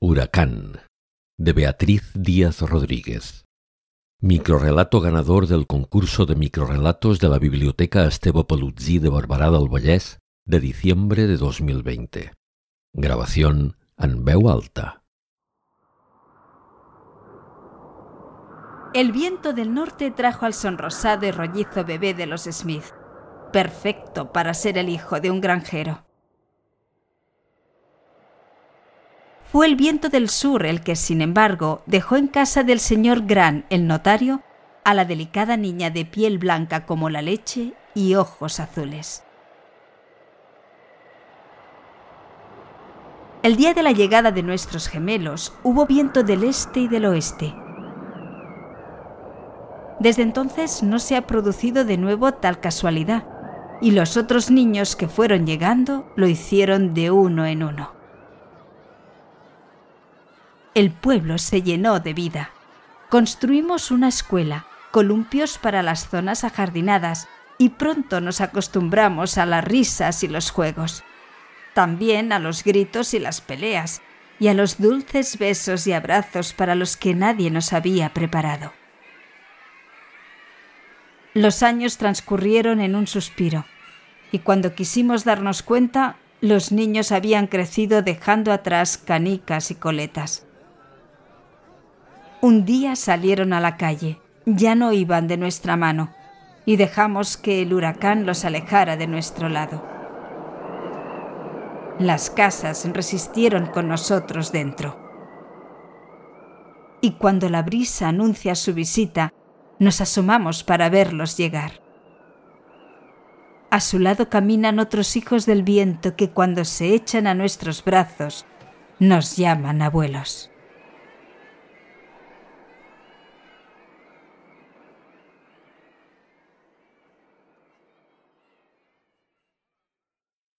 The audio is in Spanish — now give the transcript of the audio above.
Huracán, de Beatriz Díaz Rodríguez. Microrelato ganador del concurso de microrelatos de la Biblioteca Estebo Palutzí de Barberà del Vallès de diciembre de 2020. Grabación en veu alta. El viento del norte trajo al sonrosado y rollizo bebé de los Smith, perfecto para ser el hijo de un granjero. Fue el viento del sur el que, sin embargo, dejó en casa del señor Gran, el notario, a la delicada niña de piel blanca como la leche y ojos azules. El día de la llegada de nuestros gemelos hubo viento del este y del oeste. Desde entonces no se ha producido de nuevo tal casualidad, y los otros niños que fueron llegando lo hicieron de uno en uno. El pueblo se llenó de vida. Construimos una escuela, columpios para las zonas ajardinadas, y pronto nos acostumbramos a las risas y los juegos también a los gritos y las peleas, y a los dulces besos y abrazos para los que nadie nos había preparado. Los años transcurrieron en un suspiro, y cuando quisimos darnos cuenta, los niños habían crecido dejando atrás canicas y coletas. Un día salieron a la calle, ya no iban de nuestra mano, y dejamos que el huracán los alejara de nuestro lado. Las casas resistieron con nosotros dentro. Y cuando la brisa anuncia su visita, nos asomamos para verlos llegar. A su lado caminan otros hijos del viento que cuando se echan a nuestros brazos nos llaman abuelos.